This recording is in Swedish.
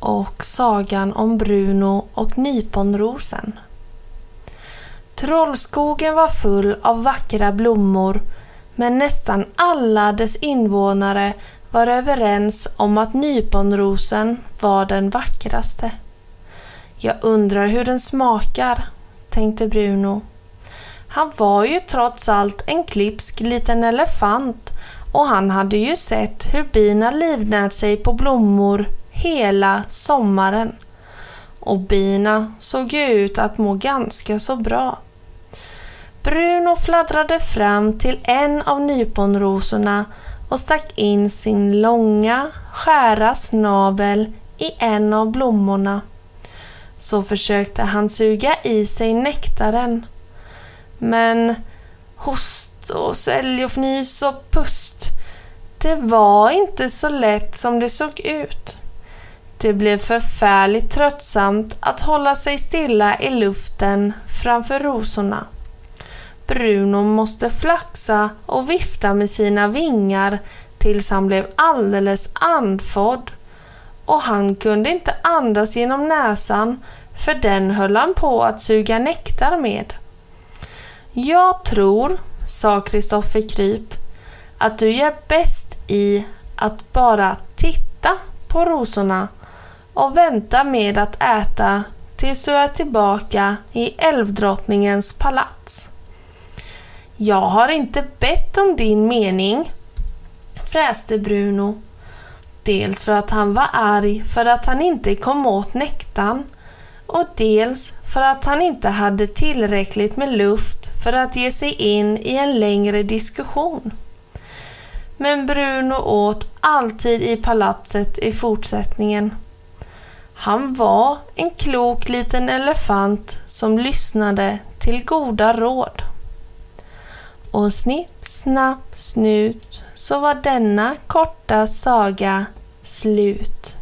och sagan om Bruno och nyponrosen. Trollskogen var full av vackra blommor men nästan alla dess invånare var överens om att nyponrosen var den vackraste. Jag undrar hur den smakar, tänkte Bruno. Han var ju trots allt en klipsk liten elefant och han hade ju sett hur bina livnärt sig på blommor hela sommaren. Och bina såg ju ut att må ganska så bra. Bruno fladdrade fram till en av nyponrosorna och stack in sin långa, skära snabel i en av blommorna. Så försökte han suga i sig nektaren. Men host och sälj och fnys och pust, det var inte så lätt som det såg ut. Det blev förfärligt tröttsamt att hålla sig stilla i luften framför rosorna. Bruno måste flaxa och vifta med sina vingar tills han blev alldeles andfådd och han kunde inte andas genom näsan för den höll han på att suga nektar med. Jag tror, sa Kristoffer Kryp, att du gör bäst i att bara titta på rosorna och vänta med att äta tills du är tillbaka i älvdrottningens palats. Jag har inte bett om din mening, fräste Bruno. Dels för att han var arg för att han inte kom åt nektarn och dels för att han inte hade tillräckligt med luft för att ge sig in i en längre diskussion. Men Bruno åt alltid i palatset i fortsättningen. Han var en klok liten elefant som lyssnade till goda råd. Och snipp, snapp, snut så var denna korta saga slut.